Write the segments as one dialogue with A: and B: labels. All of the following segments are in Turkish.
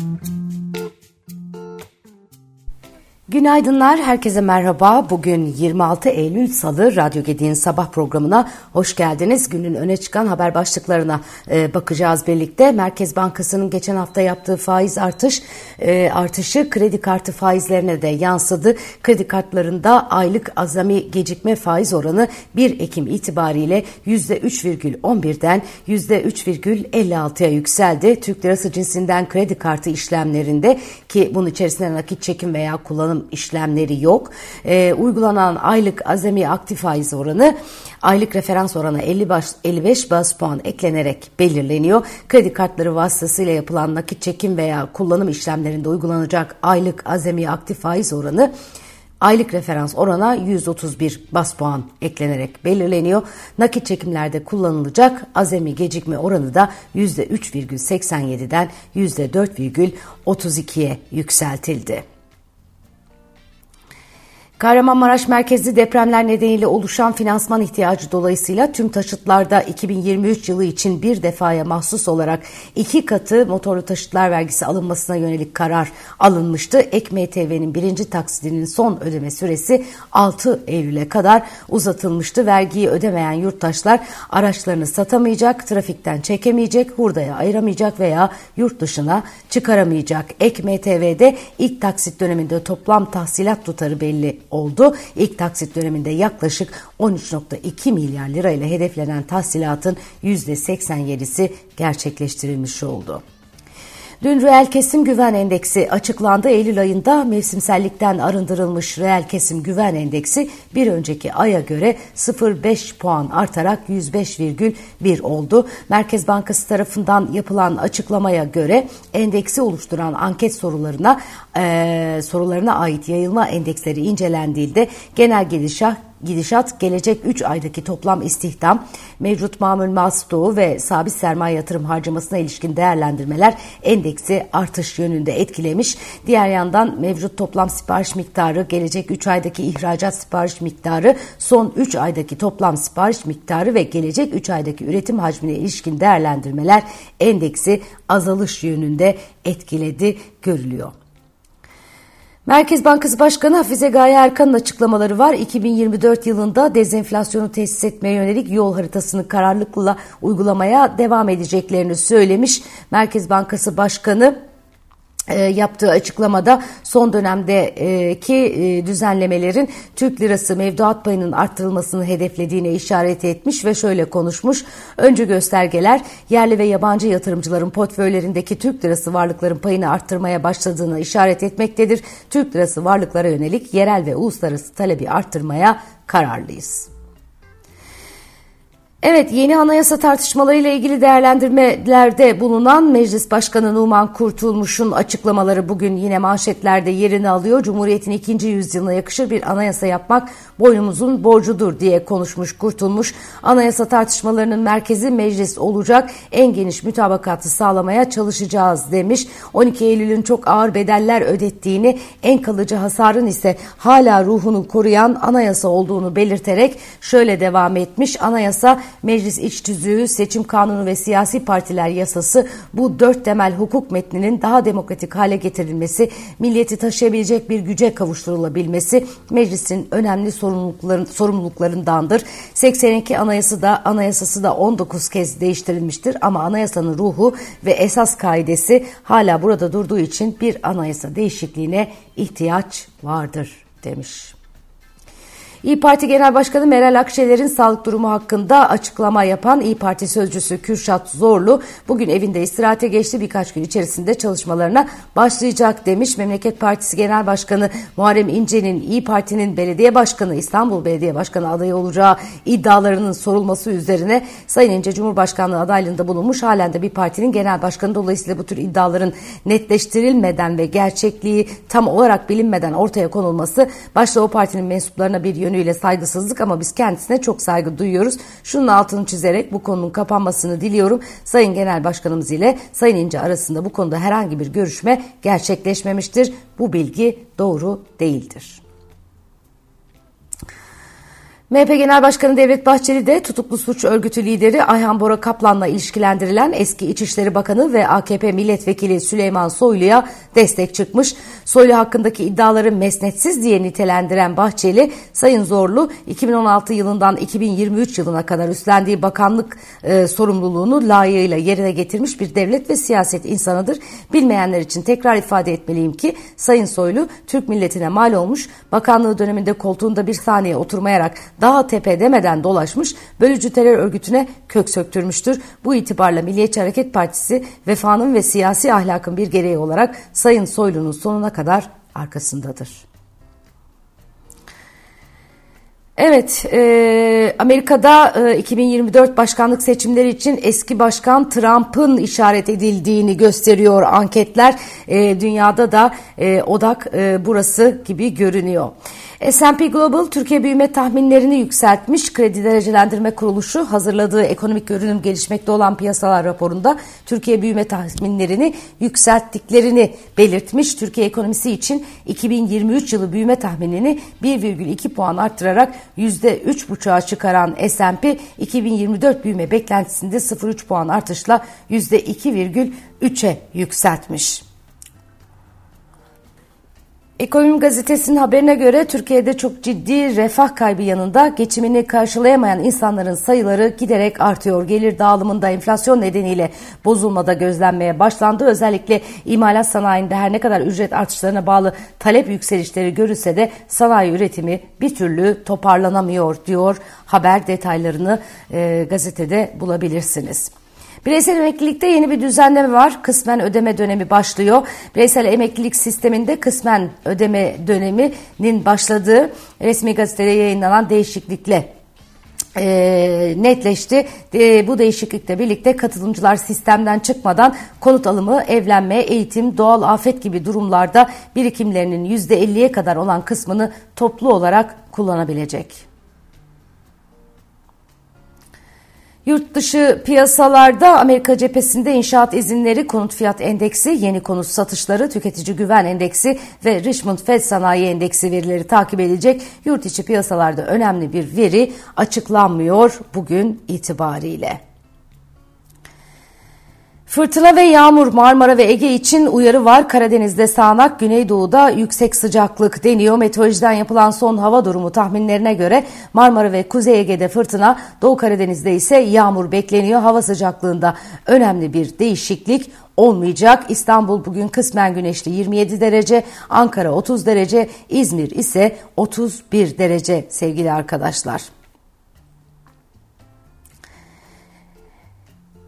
A: Mm-hmm. Günaydınlar, herkese merhaba. Bugün 26 Eylül Salı Radyo Gedi'nin sabah programına hoş geldiniz. Günün öne çıkan haber başlıklarına e, bakacağız birlikte. Merkez Bankası'nın geçen hafta yaptığı faiz artış e, artışı kredi kartı faizlerine de yansıdı. Kredi kartlarında aylık azami gecikme faiz oranı 1 Ekim itibariyle %3,11'den %3,56'ya yükseldi. Türk lirası cinsinden kredi kartı işlemlerinde ki bunun içerisinde nakit çekim veya kullanım işlemleri yok. E, uygulanan aylık azami aktif faiz oranı aylık referans oranı 50 baş, 55 bas puan eklenerek belirleniyor. Kredi kartları vasıtasıyla yapılan nakit çekim veya kullanım işlemlerinde uygulanacak aylık azami aktif faiz oranı aylık referans orana 131 bas puan eklenerek belirleniyor. Nakit çekimlerde kullanılacak azami gecikme oranı da %3,87'den %4,32'ye yükseltildi. Kahramanmaraş merkezli depremler nedeniyle oluşan finansman ihtiyacı dolayısıyla tüm taşıtlarda 2023 yılı için bir defaya mahsus olarak iki katı motorlu taşıtlar vergisi alınmasına yönelik karar alınmıştı. Ek MTV'nin birinci taksidinin son ödeme süresi 6 Eylül'e kadar uzatılmıştı. Vergiyi ödemeyen yurttaşlar araçlarını satamayacak, trafikten çekemeyecek, hurdaya ayıramayacak veya yurt dışına çıkaramayacak. Ek MTV'de ilk taksit döneminde toplam tahsilat tutarı belli oldu. İlk taksit döneminde yaklaşık 13.2 milyar lirayla hedeflenen tahsilatın %87'si gerçekleştirilmiş oldu. Dün reel kesim güven endeksi açıklandı. Eylül ayında mevsimsellikten arındırılmış reel kesim güven endeksi bir önceki aya göre 0,5 puan artarak 105,1 oldu. Merkez Bankası tarafından yapılan açıklamaya göre endeksi oluşturan anket sorularına e, sorularına ait yayılma endeksleri incelendiğinde genel gidişat gidişat gelecek 3 aydaki toplam istihdam, mevcut mamul masduğu ve sabit sermaye yatırım harcamasına ilişkin değerlendirmeler endeksi artış yönünde etkilemiş. Diğer yandan mevcut toplam sipariş miktarı, gelecek 3 aydaki ihracat sipariş miktarı, son 3 aydaki toplam sipariş miktarı ve gelecek 3 aydaki üretim hacmine ilişkin değerlendirmeler endeksi azalış yönünde etkiledi görülüyor. Merkez Bankası Başkanı Hafize Gaye Erkan'ın açıklamaları var. 2024 yılında dezenflasyonu tesis etmeye yönelik yol haritasını kararlılıkla uygulamaya devam edeceklerini söylemiş. Merkez Bankası Başkanı yaptığı açıklamada son dönemdeki e, düzenlemelerin Türk lirası mevduat payının arttırılmasını hedeflediğine işaret etmiş ve şöyle konuşmuş. Öncü göstergeler yerli ve yabancı yatırımcıların portföylerindeki Türk lirası varlıkların payını arttırmaya başladığına işaret etmektedir. Türk lirası varlıklara yönelik yerel ve uluslararası talebi arttırmaya kararlıyız. Evet yeni anayasa tartışmalarıyla ilgili değerlendirmelerde bulunan Meclis Başkanı Numan Kurtulmuş'un açıklamaları bugün yine manşetlerde yerini alıyor. Cumhuriyet'in ikinci yüzyılına yakışır bir anayasa yapmak boynumuzun borcudur diye konuşmuş Kurtulmuş. Anayasa tartışmalarının merkezi meclis olacak en geniş mütabakatı sağlamaya çalışacağız demiş. 12 Eylül'ün çok ağır bedeller ödettiğini en kalıcı hasarın ise hala ruhunu koruyan anayasa olduğunu belirterek şöyle devam etmiş. Anayasa meclis iç tüzüğü, seçim kanunu ve siyasi partiler yasası bu dört temel hukuk metninin daha demokratik hale getirilmesi, milleti taşıyabilecek bir güce kavuşturulabilmesi meclisin önemli sorumlulukların, sorumluluklarındandır. 82 anayası da anayasası da 19 kez değiştirilmiştir ama anayasanın ruhu ve esas kaidesi hala burada durduğu için bir anayasa değişikliğine ihtiyaç vardır demiş. İyi Parti Genel Başkanı Meral Akşener'in sağlık durumu hakkında açıklama yapan İyi Parti sözcüsü Kürşat Zorlu bugün evinde istirahate geçti birkaç gün içerisinde çalışmalarına başlayacak demiş. Memleket Partisi Genel Başkanı Muharrem İnce'nin İyi Parti'nin belediye başkanı İstanbul Belediye Başkanı adayı olacağı iddialarının sorulması üzerine Sayın İnce Cumhurbaşkanlığı adaylığında bulunmuş halen de bir partinin genel başkanı dolayısıyla bu tür iddiaların netleştirilmeden ve gerçekliği tam olarak bilinmeden ortaya konulması başta o partinin mensuplarına bir yön yönüyle saygısızlık ama biz kendisine çok saygı duyuyoruz. Şunun altını çizerek bu konunun kapanmasını diliyorum. Sayın Genel Başkanımız ile Sayın İnce arasında bu konuda herhangi bir görüşme gerçekleşmemiştir. Bu bilgi doğru değildir. MHP Genel Başkanı Devlet Bahçeli de tutuklu suç örgütü lideri Ayhan Bora Kaplan'la ilişkilendirilen eski İçişleri Bakanı ve AKP Milletvekili Süleyman Soylu'ya destek çıkmış. Soylu hakkındaki iddiaları mesnetsiz diye nitelendiren Bahçeli, Sayın Zorlu 2016 yılından 2023 yılına kadar üstlendiği bakanlık e, sorumluluğunu layığıyla yerine getirmiş bir devlet ve siyaset insanıdır. Bilmeyenler için tekrar ifade etmeliyim ki Sayın Soylu Türk milletine mal olmuş, bakanlığı döneminde koltuğunda bir saniye oturmayarak daha tepe demeden dolaşmış, bölücü terör örgütüne kök söktürmüştür. Bu itibarla Milliyetçi Hareket Partisi vefanın ve siyasi ahlakın bir gereği olarak Sayın Soylu'nun sonuna kadar arkasındadır. Evet, e, Amerika'da e, 2024 başkanlık seçimleri için eski başkan Trump'ın işaret edildiğini gösteriyor anketler. E, dünyada da e, odak e, burası gibi görünüyor. S&P Global Türkiye büyüme tahminlerini yükseltmiş. Kredi Derecelendirme Kuruluşu hazırladığı ekonomik görünüm gelişmekte olan piyasalar raporunda Türkiye büyüme tahminlerini yükselttiklerini belirtmiş. Türkiye ekonomisi için 2023 yılı büyüme tahminini 1,2 puan arttırarak %3,5'a çıkaran S&P 2024 büyüme beklentisinde 0,3 puan artışla %2,3'e yükseltmiş. Ekonomi Gazetesi'nin haberine göre Türkiye'de çok ciddi refah kaybı yanında geçimini karşılayamayan insanların sayıları giderek artıyor. Gelir dağılımında enflasyon nedeniyle bozulmada gözlenmeye başlandı. Özellikle imalat sanayinde her ne kadar ücret artışlarına bağlı talep yükselişleri görülse de sanayi üretimi bir türlü toparlanamıyor diyor. Haber detaylarını e, gazetede bulabilirsiniz. Bireysel emeklilikte yeni bir düzenleme var. Kısmen ödeme dönemi başlıyor. Bireysel emeklilik sisteminde kısmen ödeme döneminin başladığı resmi gazetede yayınlanan değişiklikle e, netleşti. E, bu değişiklikle birlikte katılımcılar sistemden çıkmadan konut alımı, evlenme, eğitim, doğal afet gibi durumlarda birikimlerinin %50'ye kadar olan kısmını toplu olarak kullanabilecek. Yurt dışı piyasalarda Amerika cephesinde inşaat izinleri, konut fiyat endeksi, yeni konut satışları, tüketici güven endeksi ve Richmond Fed sanayi endeksi verileri takip edilecek. Yurt içi piyasalarda önemli bir veri açıklanmıyor bugün itibariyle. Fırtına ve yağmur Marmara ve Ege için uyarı var. Karadeniz'de sağanak, Güneydoğu'da yüksek sıcaklık deniyor. Meteorolojiden yapılan son hava durumu tahminlerine göre Marmara ve Kuzey Ege'de fırtına, Doğu Karadeniz'de ise yağmur bekleniyor. Hava sıcaklığında önemli bir değişiklik olmayacak. İstanbul bugün kısmen güneşli 27 derece, Ankara 30 derece, İzmir ise 31 derece sevgili arkadaşlar.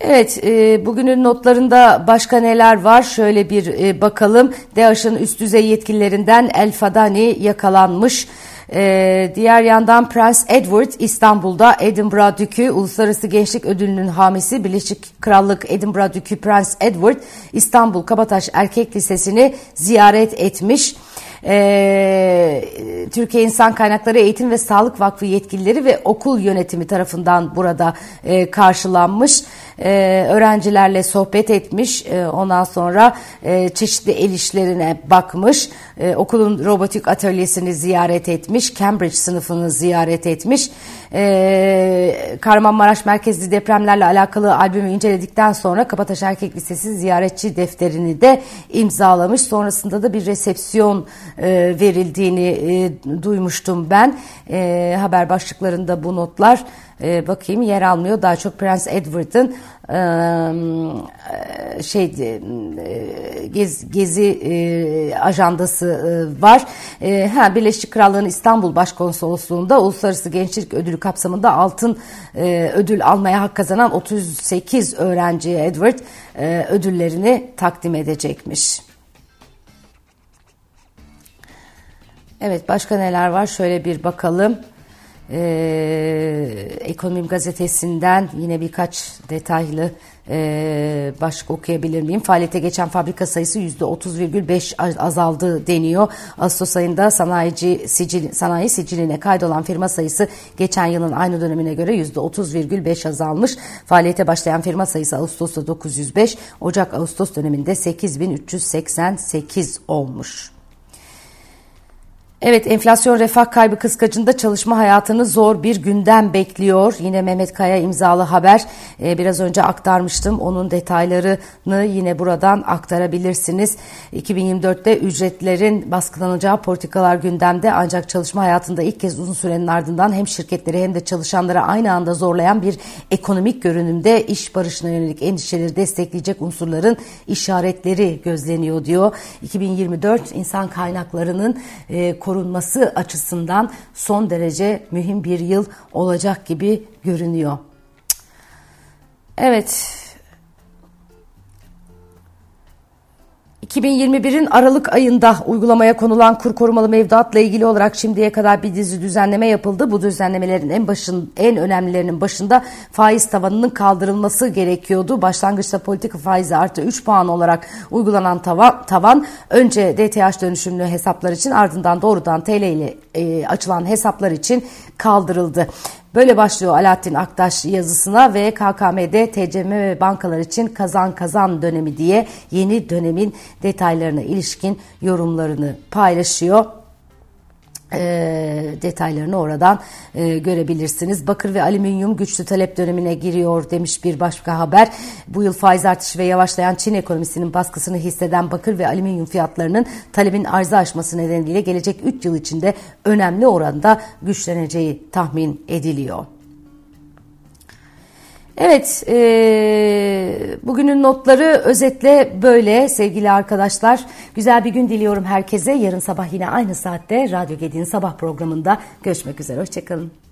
A: Evet, e, bugünün notlarında başka neler var? Şöyle bir e, bakalım. DAEŞ'ın üst düzey yetkililerinden El Fadani yakalanmış. Ee, diğer yandan Prens Edward İstanbul'da Edinburgh Dükü Uluslararası Gençlik Ödülü'nün hamisi Birleşik Krallık Edinburgh Dükü Prens Edward İstanbul Kabataş Erkek Lisesi'ni ziyaret etmiş. Ee, Türkiye İnsan Kaynakları Eğitim ve Sağlık Vakfı yetkilileri ve okul yönetimi tarafından burada e, karşılanmış. E, öğrencilerle sohbet etmiş. E, ondan sonra e, çeşitli el işlerine bakmış. E, okulun robotik atölyesini ziyaret etmiş. Cambridge sınıfını ziyaret etmiş. E, Kahramanmaraş merkezli depremlerle alakalı albümü inceledikten sonra Kabataş Erkek Lisesi ziyaretçi defterini de imzalamış. Sonrasında da bir resepsiyon e, verildiğini e, duymuştum ben. E, haber başlıklarında bu notlar e, bakayım yer almıyor. Daha çok Prens Edward'ın e, şey e, gez, gezi e, ajandası e, var. E, ha Birleşik Krallığın İstanbul Başkonsolosluğu'nda Uluslararası Gençlik Ödülü kapsamında altın e, ödül almaya hak kazanan 38 öğrenciye Edward e, ödüllerini takdim edecekmiş. Evet başka neler var şöyle bir bakalım. Ee, Ekonomim gazetesinden yine birkaç detaylı e, başlık okuyabilir miyim? Faaliyete geçen fabrika sayısı %30,5 azaldı deniyor. Ağustos ayında sanayici sicil, sanayi siciline kaydolan firma sayısı geçen yılın aynı dönemine göre %30,5 azalmış. Faaliyete başlayan firma sayısı Ağustos'ta 905, Ocak-Ağustos döneminde 8388 olmuş. Evet enflasyon refah kaybı kıskacında çalışma hayatını zor bir gündem bekliyor. Yine Mehmet Kaya imzalı haber ee, biraz önce aktarmıştım. Onun detaylarını yine buradan aktarabilirsiniz. 2024'te ücretlerin baskılanacağı politikalar gündemde ancak çalışma hayatında ilk kez uzun sürenin ardından hem şirketleri hem de çalışanları aynı anda zorlayan bir ekonomik görünümde iş barışına yönelik endişeleri destekleyecek unsurların işaretleri gözleniyor diyor. 2024 insan kaynaklarının e, korunması açısından son derece mühim bir yıl olacak gibi görünüyor. Evet. 2021'in Aralık ayında uygulamaya konulan kur korumalı mevduatla ilgili olarak şimdiye kadar bir dizi düzenleme yapıldı. Bu düzenlemelerin en başın en önemlilerinin başında faiz tavanının kaldırılması gerekiyordu. Başlangıçta politika faizi artı 3 puan olarak uygulanan tavan, tavan önce DTH dönüşümlü hesaplar için ardından doğrudan TL ile e, açılan hesaplar için kaldırıldı. Böyle başlıyor Alaaddin Aktaş yazısına ve KKM'de TCM ve bankalar için kazan kazan dönemi diye yeni dönemin detaylarına ilişkin yorumlarını paylaşıyor e, detaylarını oradan e, görebilirsiniz. Bakır ve alüminyum güçlü talep dönemine giriyor demiş bir başka haber. Bu yıl faiz artışı ve yavaşlayan Çin ekonomisinin baskısını hisseden bakır ve alüminyum fiyatlarının talebin arzı aşması nedeniyle gelecek 3 yıl içinde önemli oranda güçleneceği tahmin ediliyor. Evet, e, bugünün notları özetle böyle sevgili arkadaşlar. Güzel bir gün diliyorum herkese. Yarın sabah yine aynı saatte Radyo Gedi'nin sabah programında görüşmek üzere. Hoşçakalın.